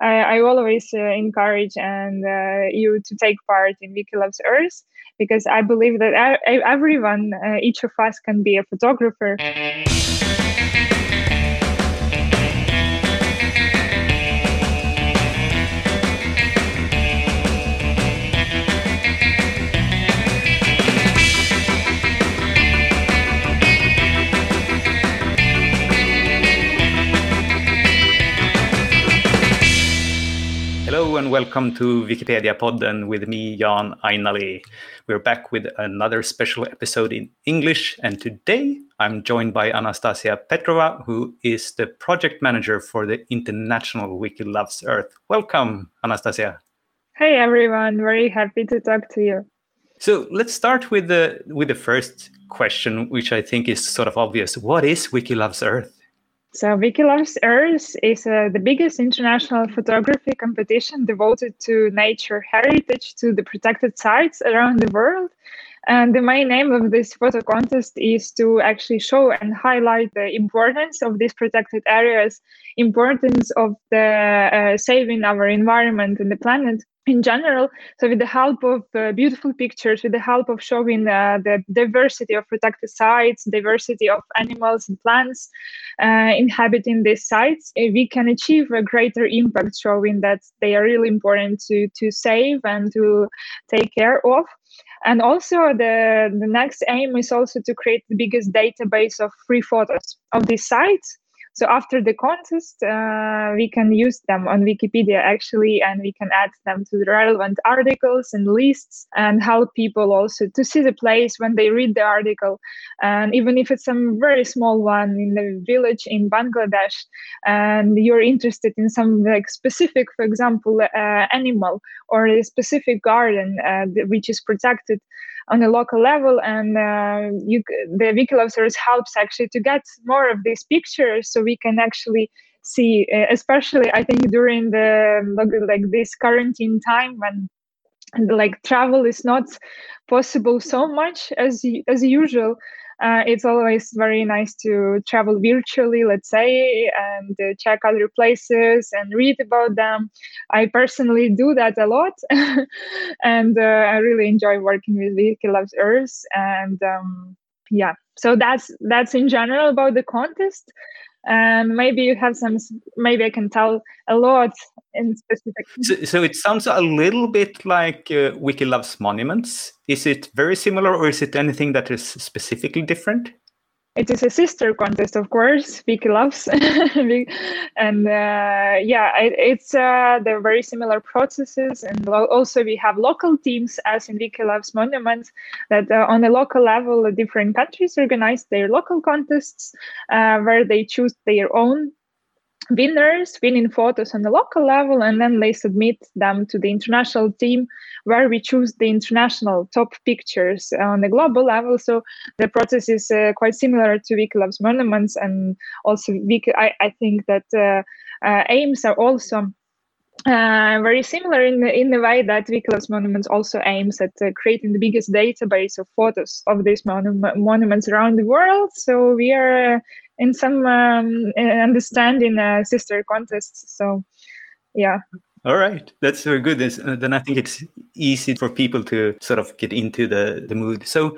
I, I always uh, encourage and uh, you to take part in Wiki Loves Earth because I believe that everyone, uh, each of us, can be a photographer. And welcome to Wikipedia Podden with me, Jan Ainali. We're back with another special episode in English, and today I'm joined by Anastasia Petrova, who is the project manager for the International Wiki Loves Earth. Welcome, Anastasia. Hey everyone, very happy to talk to you. So let's start with the with the first question, which I think is sort of obvious. What is Wiki Loves Earth? So Wiki Loves Earth is uh, the biggest international photography competition devoted to nature heritage, to the protected sites around the world. And the main aim of this photo contest is to actually show and highlight the importance of these protected areas, importance of the uh, saving our environment and the planet, in general. So, with the help of uh, beautiful pictures, with the help of showing uh, the diversity of protected sites, diversity of animals and plants uh, inhabiting these sites, uh, we can achieve a greater impact, showing that they are really important to to save and to take care of. And also, the the next aim is also to create the biggest database of free photos of these sites so after the contest, uh, we can use them on Wikipedia actually, and we can add them to the relevant articles and lists and help people also to see the place when they read the article. And even if it's some very small one in the village in Bangladesh, and you're interested in some like specific, for example, uh, animal or a specific garden uh, which is protected, on a local level and uh, you, the Loves Earth helps actually to get more of these pictures so we can actually see uh, especially i think during the like this quarantine time when like travel is not possible so much as as usual uh, it's always very nice to travel virtually, let's say, and uh, check other places and read about them. I personally do that a lot, and uh, I really enjoy working with Wiki Loves Earth. And um, yeah, so that's that's in general about the contest and maybe you have some maybe i can tell a lot in specific so, so it sounds a little bit like uh, wiki loves monuments. Is it very similar or is it anything that is specifically different it is a sister contest, of course. Wiki loves, and uh, yeah, it, it's uh, they're very similar processes, and also we have local teams as in Wiki loves monuments that uh, on a local level, different countries organize their local contests uh, where they choose their own winners winning photos on the local level and then they submit them to the international team where we choose the international top pictures on the global level so the process is uh, quite similar to wiki loves monuments and also wiki i, I think that uh, uh, aims are also uh, very similar in the, in the way that Wiki Loves Monuments also aims at uh, creating the biggest database of photos of these monu- monuments around the world. So we are in some um, understanding uh, sister contests. So, yeah. All right, that's very good. Uh, then I think it's easy for people to sort of get into the, the mood. So,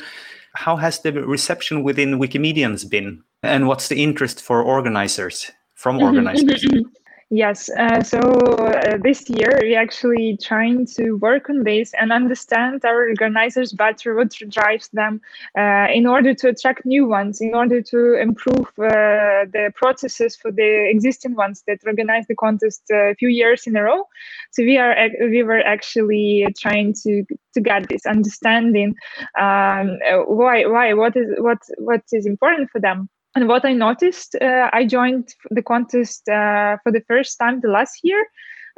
how has the reception within Wikimedians been? And what's the interest for organizers from organizers? Yes, uh, so uh, this year we actually trying to work on this and understand our organizers better, what drives them, uh, in order to attract new ones, in order to improve uh, the processes for the existing ones that organize the contest uh, a few years in a row. So we are we were actually trying to to get this understanding um, uh, why why what is what what is important for them and what I noticed, uh, I joined the contest uh, for the first time the last year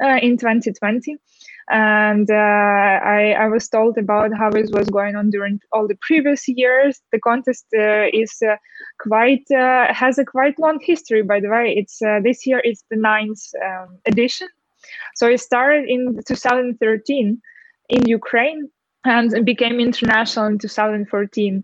uh, in 2020. And uh, I, I, was told about how it was going on during all the previous years. The contest uh, is uh, quite has a quite long history, by the way. It's this year it's the ninth um, edition. So it started in 2013 in Ukraine and became international in 2014,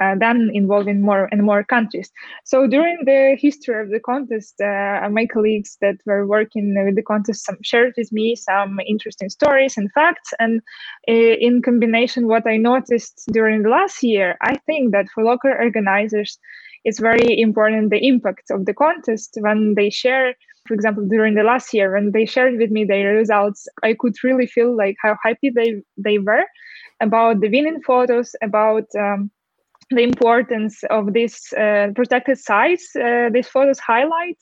uh, then involving more and more countries. So during the history of the contest, uh, my colleagues that were working with the contest some, shared with me some interesting stories and facts. And uh, in combination, what I noticed during the last year, I think that for local organizers, it's very important the impact of the contest when they share for example during the last year when they shared with me their results i could really feel like how happy they they were about the winning photos, about um, the importance of these uh, protected sites. Uh, these photos highlight.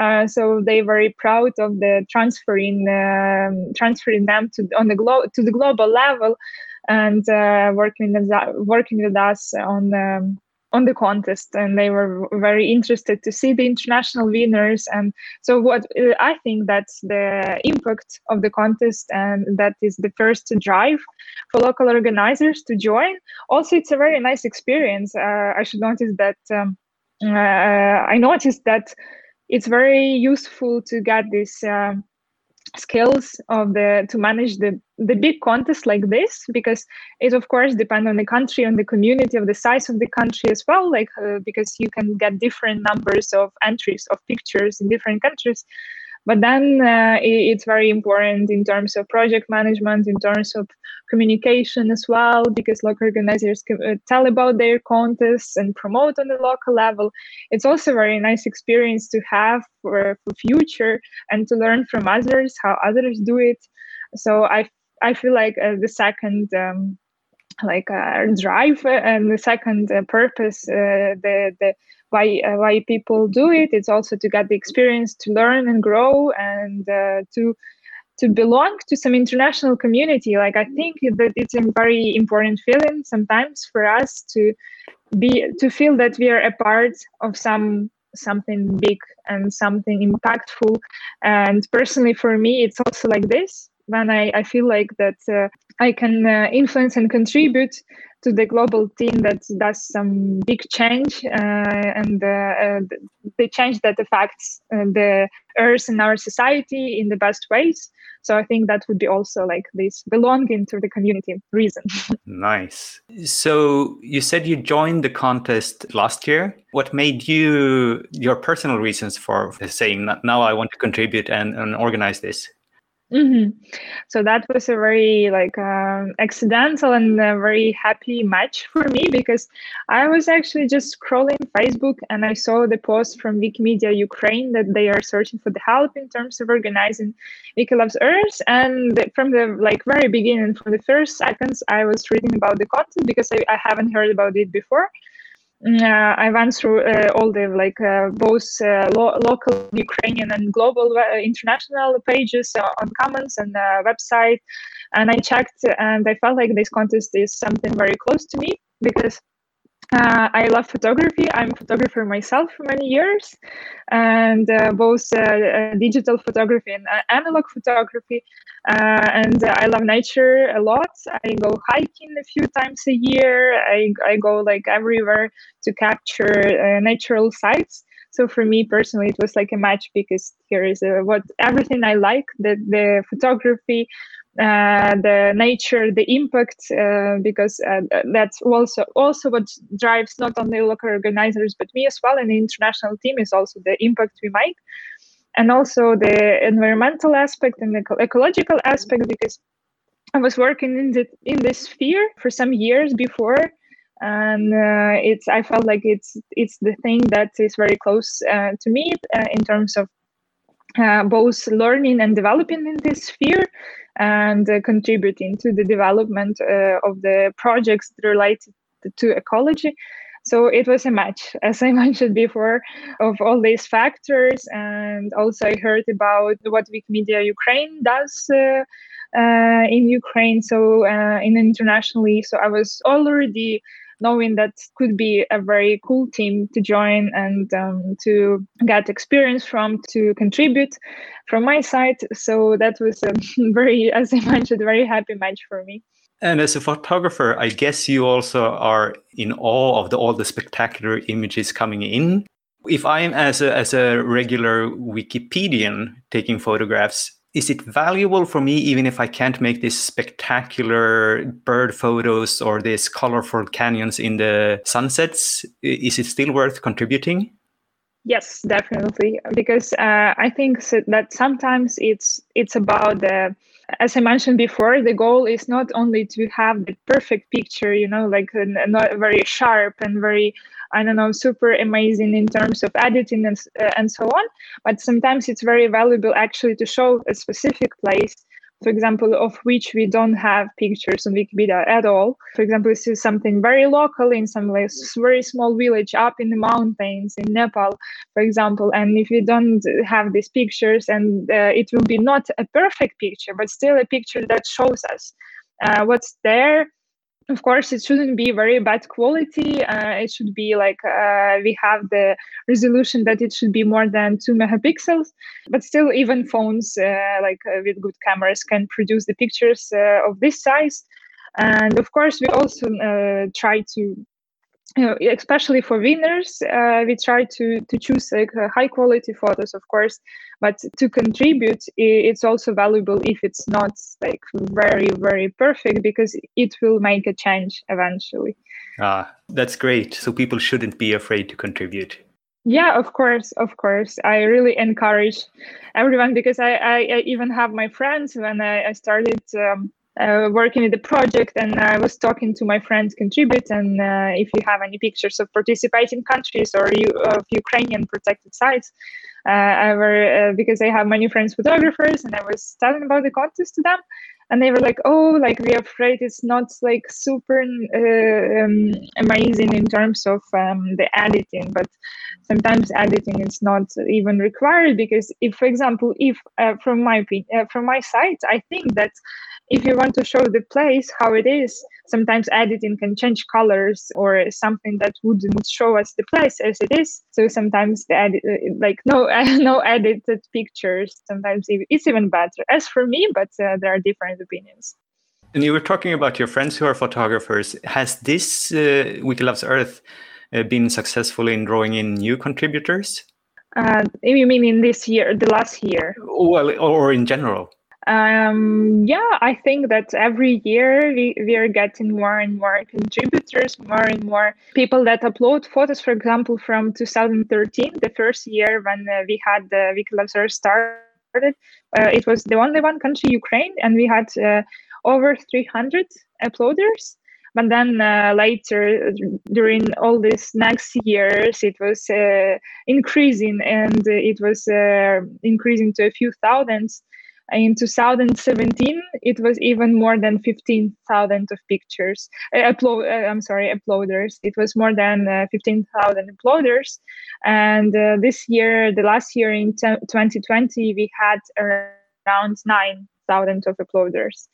Uh, so they're very proud of the transferring um, transferring them to on the glo- to the global level and uh, working with working with us on um, on the contest and they were very interested to see the international winners. And so what uh, i think that's the impact of the contest and that is the first drive for local organizers to join. Also it's a very nice experience. Uh, i should notice that um, uh, i noticed that it's very useful to get this um, skills of the to manage the the big contests like this because it of course depend on the country on the community of the size of the country as well like uh, because you can get different numbers of entries of pictures in different countries but then uh, it, it's very important in terms of project management in terms of communication as well because local organizers can uh, tell about their contests and promote on the local level. It's also a very nice experience to have for, for future and to learn from others how others do it. So i i feel like uh, the second um, like uh, drive and the second uh, purpose uh, the the why uh, why people do it it's also to get the experience to learn and grow and uh, to to belong to some international community. Like i think that it's a very important feeling sometimes for us to be to feel that we are a part of some something big and something impactful. And personally for me it's also like this when i, I feel like that uh, i can uh, influence and contribute to the global team that does some big change uh, and uh, uh, the change that affects uh, the earth and our society in the best ways. So i think that would be also like this belonging to the community reason. Nice. So you said you joined the contest last year. What made you your personal reasons for saying now i want to contribute and, and organize this Mm-hmm. So that was a very like um, accidental and very happy match for me because I was actually just scrolling Facebook and I saw the post from Wikimedia Ukraine that they are searching for the help in terms of organizing Wiki Loves Earth. And from the like very beginning, from the first seconds, I was reading about the content because I, I haven't heard about it before. Mm, uh, I went through uh, all the like uh, both lo- local Ukrainian and global international pages on Commons and website, and I checked, and I felt like this contest is something very close to me because uh, I love photography. I'm a photographer myself for many years, and uh, both uh, uh digital photography and uh, analog photography. Uh, and I love nature a lot. I go hiking a few times a year. I, I go like everywhere to capture natural sites. So for me personally, it was like a match because here is what everything I like: the the photography, uh, the nature, the impact, uh, because uh, that's also also what drives not only local organizers but me as well, and the international team is also the impact we make, and also the environmental aspect and the ecological aspect because I was working in the in this sphere for some years before, and uh, it's I felt like it's it's the thing that is very close uh, to me uh, in terms of uh, both learning and developing in this sphere and uh, contributing to the development uh, of the projects related to ecology. So it was a match, as I mentioned before, of all these factors. And also, I heard about what Wikimedia Ukraine does uh, uh, in Ukraine, so uh, in internationally. So I was already knowing that could be a very cool team to join and um, to get experience from, to contribute from my side. So that was a very, as I mentioned, very happy match for me. And as a photographer, I guess you also are in awe of the, all the spectacular images coming in. If I'm as a as a regular Wikipedian taking photographs, is it valuable for me even if I can't make these spectacular bird photos or these colorful canyons in the sunsets? Is it still worth contributing? Yes, definitely, because uh, I think that sometimes it's it's about the as I mentioned before, the goal is not only to have the perfect picture, you know, like uh, not very sharp and very I don't know, super amazing in terms of editing and, uh, and so on. But sometimes it's very valuable actually to show a specific place, for example, of which we don't have pictures on Wikipedia at all. For example, this is something very local in some very small village up in the mountains in Nepal, for example. And if we don't have these pictures, and uh, it will be not a perfect picture, but still a picture that shows us uh, what's there of course it shouldn't be very bad quality uh, it should be like uh, we have the resolution that it should be more than 2 megapixels but still even phones uh, like uh, with good cameras can produce the pictures uh, of this size. And of course we also uh, try to especially for winners, uh, we try to to choose like high quality photos, of course. But to contribute, it's also valuable if it's not like very very perfect because it will make a change eventually. Ah, that's great. So people shouldn't be afraid to contribute. Yeah, of course, of course. I really encourage everyone because I, I, I even have my friends when I, I started. Um, uh, working with the project and I was talking to my friends contribute and uh, if you have any pictures of participating countries or you, of Ukrainian protected sites I were, uh, because I have many friends photographers and I was telling about the contest to them and they were like oh like we're afraid it's not like super uh, um, amazing in terms of um, the editing but sometimes editing is not even required because if for example if uh, from my uh, from my side i think that if you want to show the place how it is sometimes editing can change colors or something that wouldn't show us the place as it is. So sometimes the edit uh, like no no edited pictures. Sometimes it's even better. As for me but uh, there are different opinions. And you were talking about your friends who are photographers. Has this uh, wiki loves earth uh, been successful in drawing in new contributors? Uh, you mean in this year the last year? Well or in general um, yeah, I think that every year we, we are getting more and more contributors, more and more people that upload photos. For example, from 2013, the first year when uh, we had the Wikiloves started, uh, it was the only one country, Ukraine, and we had uh, over 300 uploaders. But then uh, later, during all these next years, it was uh, increasing and it was uh, increasing to a few thousands in 2017 it was even more than 15,000 of pictures uh, upload uh, I'm sorry uploaders. It was more than uh, 15,000 uploaders. And this year the last year in 2020 we had around 9,000 of uploaders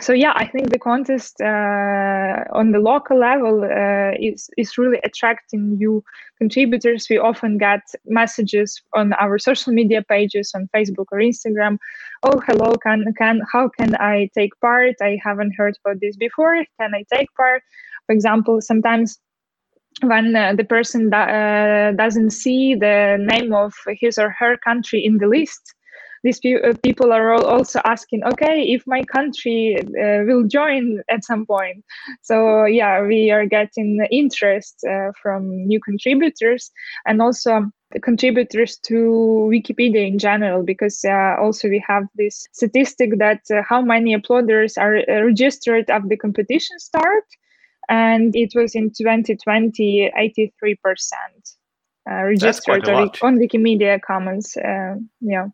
so yeah i think the contest uh, on the local level uh, is is really attracting new contributors. We often get messages on our social media pages on facebook or instagram oh hello can can how can i take part? I haven't heard about this before. Can i take part? For example sometimes when uh, the person da- uh, doesn't see the name of his or her country in the list these pe- uh, people are also asking, okay, if my country uh, will join at some point. So yeah, we are getting interest uh, from new contributors and also contributors to Wikipedia in general, because uh, also we have this statistic that uh, how many uploaders are uh, registered at the competition start, and it was in 2020 83 percent registered on Wikimedia Commons. yeah.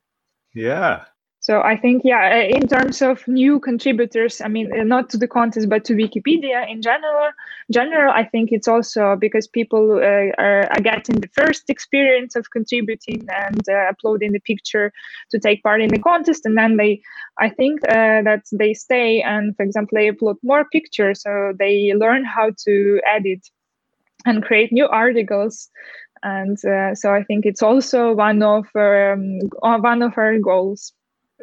Yeah. So I think, yeah, uh, in terms of new contributors, I mean, uh, not to the contest, but to Wikipedia in general. General, I think it's also because people uh, are, are, getting the first experience of contributing and uh, uploading the picture to take part in the contest, and then they, I think uh, that they stay and, for example, they upload more pictures, so they learn how to edit and create new articles and uh, so I think it's also one of um, uh, one of our goals.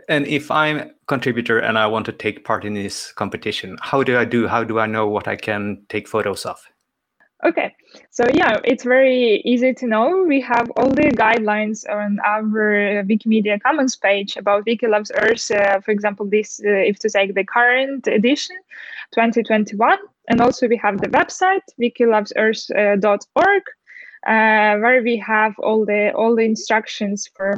And if I'm a contributor and I want to take part in this competition, how do I do? How do I know what I can take photos of? Okay, so yeah, it's very easy to know. We have all the guidelines on our Wikimedia Commons page about Wiki Loves Earth. Uh, for example, this uh, if to take the current edition, 2021, and also we have the website wikilovesearth.org, uh, where we have all the all the instructions for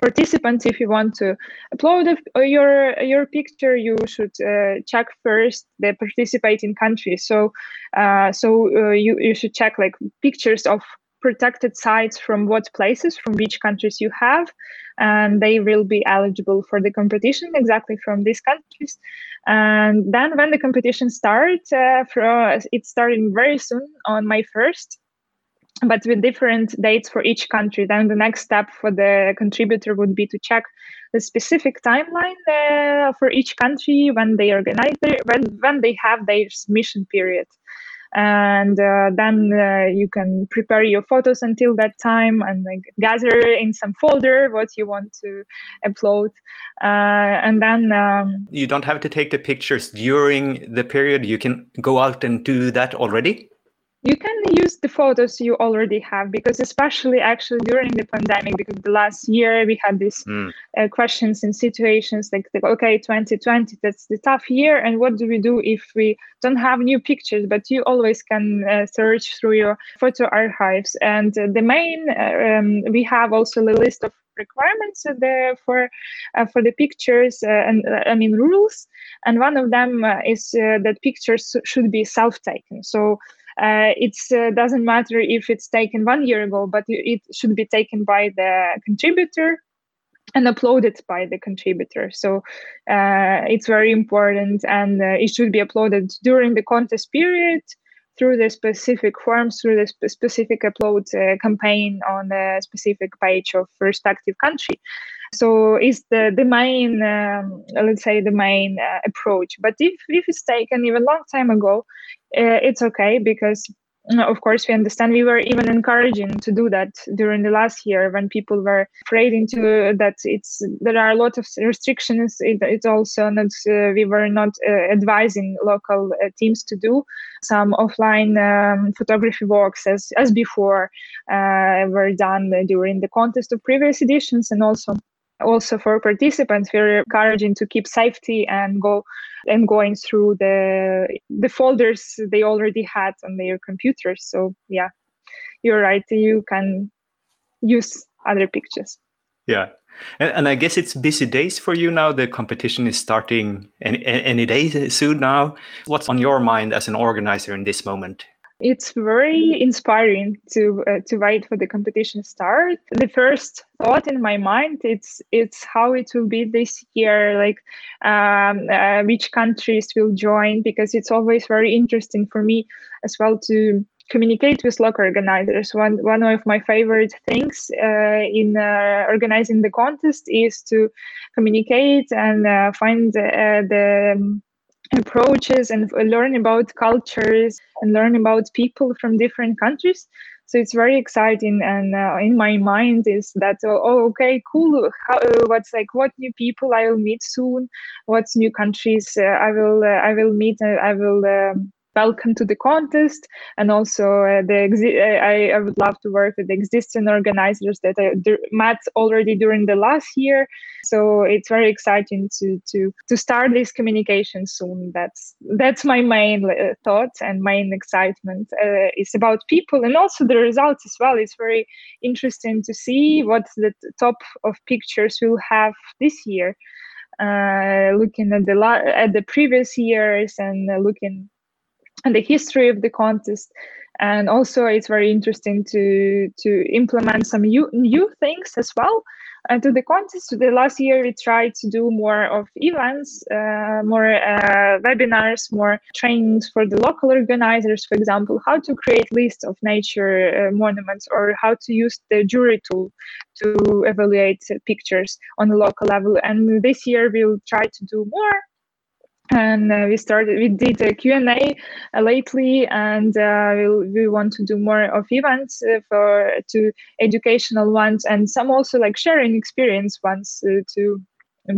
participants. If you want to upload a, your your picture you should uh, check first the participating country so uh, so uh, you, you should check like pictures of protected sites from what places from which countries you have and they will be eligible for the competition exactly from these countries. And then when the competition starts uh, for, it's starting very soon on may 1st but with different dates for each country. Then the next step for the contributor would be to check the specific timeline uh, for each country when they organize their, when when they have their submission period. And uh, then uh, you can prepare your photos until that time and like, gather in some folder what you want to upload. Uh, and then um, you don't have to take the pictures during the period. You can go out and do that already you can use the photos you already have because especially actually during the pandemic because the last year we had these mm. uh, questions and situations like okay 2020 that's the tough year and what do we do if we don't have new pictures? But you always can uh, search through your photo archives. And uh, the main uh, um, we have also the list of requirements uh, for uh, for the pictures and I mean rules. And one of them is that pictures should be self-taken. So uh, it uh, doesn't matter if it's taken one year ago, but it should be taken by the contributor and uploaded by the contributor. So uh, it's very important, and uh, it should be uploaded during the contest period through the specific forms, through the sp- specific upload uh, campaign on the specific page of respective country. So is the the main, um, let's say, the main uh, approach. But if if it's taken even long time ago, uh, it's okay because of course we understand we were even encouraging to do that during the last year when people were afraid into that it's there are a lot of restrictions it, it's also not uh, we were not uh, advising local uh, teams to do some offline um, photography walks as as before uh, were done during the contest of previous editions and also also for participants we're encouraging to keep safety and go and going through the the folders they already had on their computers so yeah you're right you can use other pictures. Yeah. And, and i guess it's busy days for you now. The competition is starting any, any day soon now. What's on your mind as an organizer in this moment it's very inspiring to uh, to wait for the competition start. The first thought in my mind it's it's how it will be this year like um, uh, which countries will join because it's always very interesting for me as well to communicate with local organizers. One one of my favorite things uh, in uh, organizing the contest is to communicate and uh, find uh, the um, approaches and learn about cultures and learn about people from different countries. So it's very exciting. And uh, in my mind is that oh, oh okay cool. How, uh, what's like what new people i will meet soon. What's new countries uh, i will uh, i will meet uh, i will um, welcome to the contest. And also uh, the exi- I, I would love to work with the existing organizers that I d- met already during the last year. So it's very exciting to to to start this communication soon. That's that's my main uh, thought and main excitement uh, is about people and also the results as well. It's very interesting to see what the top of pictures will have this year. Uh, looking at the la- at the previous years and looking and the history of the contest. And also it's very interesting to to implement some new, new things as well and to the contest. The last year we tried to do more of events uh, more uh, webinars more trainings for the local organizers. For example how to create lists of nature uh, monuments or how to use the jury tool to evaluate pictures on a local level. And this year we'll try to do more and uh, we started we did a q&a uh, lately and uh, we, we want to do more of events uh, for to educational ones and some also like sharing experience ones uh, to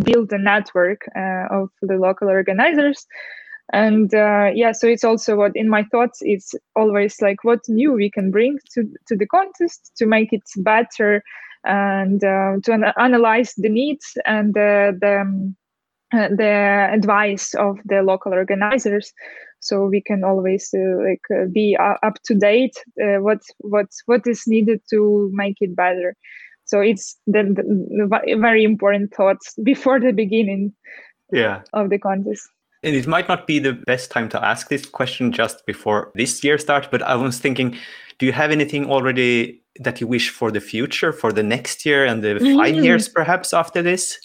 build a network uh, of the local organizers. And yeah so it's also what in my thoughts it's always like what new we can bring to to the contest to make it better and to an- analyze the needs and the um, the advice of the local organizers so we can always uh, like uh, be up to date uh, what what what is needed to make it better so it's the, the, the very important thoughts before the beginning yeah. of the contest and it might not be the best time to ask this question just before this year starts, but I was thinking, do you have anything already that you wish for the future, for the next year and the mm. five years perhaps after this?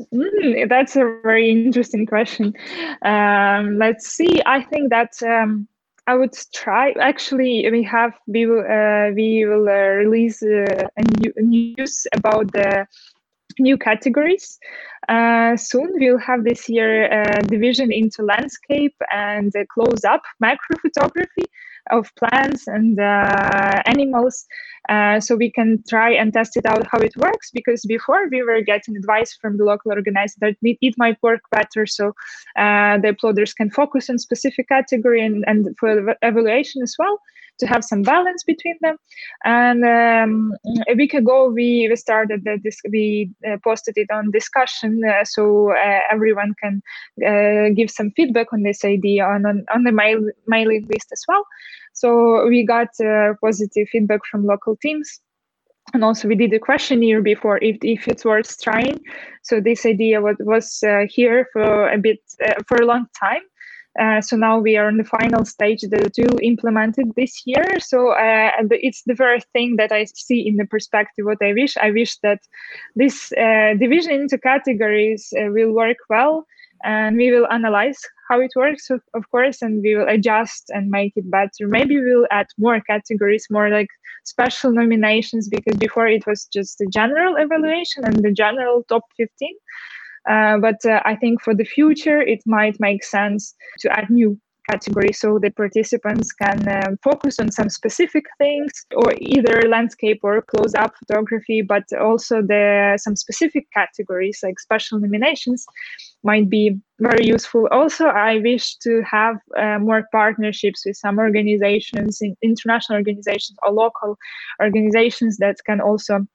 Mm, that's a very interesting question. Um, let's see. I think that um, I would try. Actually, we have we will uh, we will uh, release uh, a new news about the new categories. Uh, soon we'll have this year a division into landscape and close up macro photography of plants and uh, animals uh, so we can try and test it out how it works because before we were getting advice from the local organizer that it might work better. So uh, the uploaders can focus on specific category and, and for evaluation as well to have some balance between them. And um, a week ago, we, we started the, this, we uh, posted it on discussion uh, so uh, everyone can uh, give some feedback on this idea on, on, on the mail, mailing list as well. So we got uh, positive feedback from local teams and also we did a questionnaire before if, if it's worth trying so this idea was, was uh, here for a bit uh, for a long time uh, so now we are in the final stage that will implement it this year. So uh, it's the very thing that I see in the perspective. What I wish, I wish that this uh, division into categories uh, will work well, and we will analyze how it works, of, of course, and we will adjust and make it better. Maybe we'll add more categories, more like special nominations, because before it was just the general evaluation and the general top 15. Uh, but uh, I think for the future, it might make sense to add new categories so the participants can uh, focus on some specific things or either landscape or close up photography but also the some specific categories like special nominations might be very useful. Also i wish to have uh, more partnerships with some organizations international organizations or local organizations that can also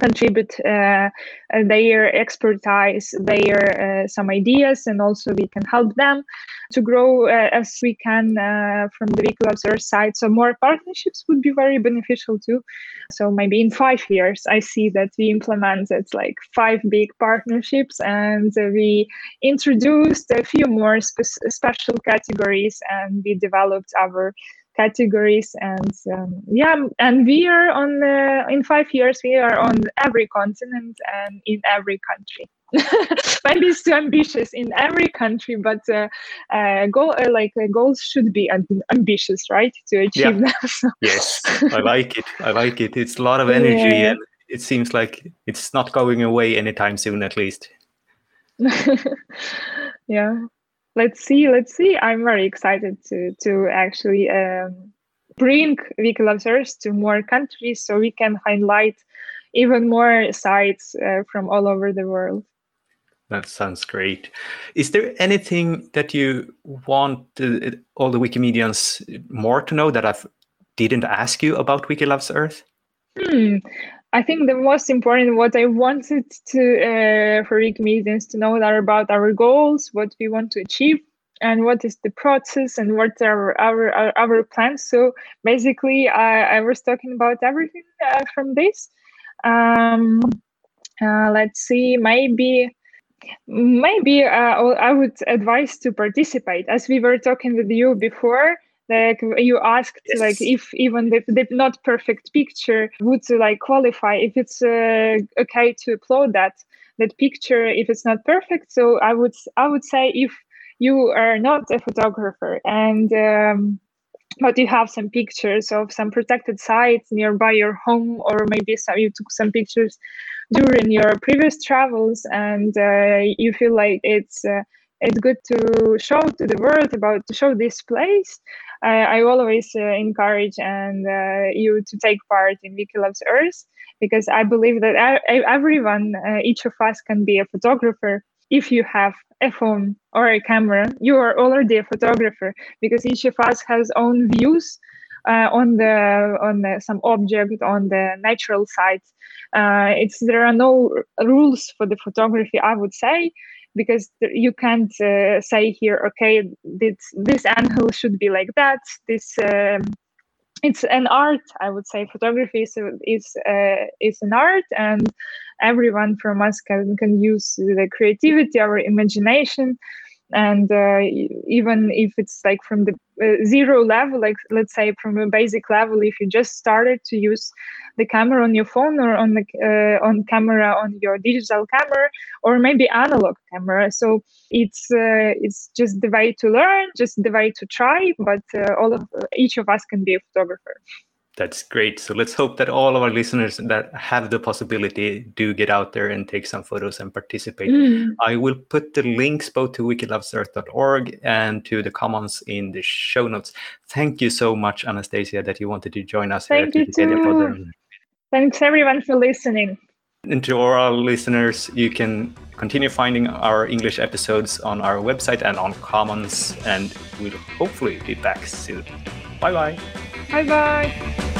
contribute uh, their expertise, their uh, some ideas, and also we can help them to grow uh, as we can uh, from the Wiki side. So more partnerships would be very beneficial too. So maybe in five years, I see that we implemented like five big partnerships, and we introduced a few more spe- special categories, and we developed our categories and um, yeah and we are on the, in five years we are on every continent and in every country. Maybe it's too ambitious in every country but uh, uh, goal uh, like uh, goals should be ambitious right to achieve yeah. them yes i like it i like it. It's a lot of energy yeah. and it seems like it's not going away anytime soon at least. Yeah let's see let's see. I'm very excited to to actually um, bring Wiki Loves Earth to more countries so we can highlight even more sites uh, from all over the world. That sounds great. Is there anything that you want uh, all the wikimedians more to know that i didn't ask you about wiki loves earth? Hmm. I think the most important what I wanted to uh, for Wikimedians to know are about our goals, what we want to achieve, and what is the process and what are our our, our plans. So basically, I, I was talking about everything uh, from this. Um, uh, let's see, maybe maybe uh, I would advise to participate as we were talking with you before like you asked yes. like if even the, the not perfect picture would like qualify if it's uh, okay to upload that that picture if it's not perfect so i would i would say if you are not a photographer and um, but you have some pictures of some protected sites nearby your home or maybe some, you took some pictures during your previous travels and uh, you feel like it's uh, it's good to show to the world about to show this place. I, I always uh, encourage and uh, you to take part in Wiki Loves Earth because I believe that everyone, uh, each of us, can be a photographer if you have a phone or a camera, you are already a photographer because each of us has own views uh, on the on the, some object on the natural side. Uh, it's there are no rules for the photography, I would say, because you can't uh, say here, okay, this this angle should be like that. This um, it's an art i would say photography is is uh, is an art and everyone from us can can use the creativity our imagination and uh, even if it's like from the uh, zero level like let's say from a basic level if you just started to use the camera on your phone or on the uh, on camera on your digital camera or maybe analog camera. So it's uh, it's just the way to learn just the way to try but uh, all of each of us can be a photographer that's great. So let's hope that all of our listeners that have the possibility do get out there and take some photos and participate. Mm. I will put the links both to wikilovesearth.org and to the Commons in the show notes. Thank you so much, Anastasia, that you wanted to join us Thank you too. Thanks everyone for listening. And to all our listeners, you can continue finding our English episodes on our website and on Commons, and we'll hopefully be back soon. Bye bye. Bye bye.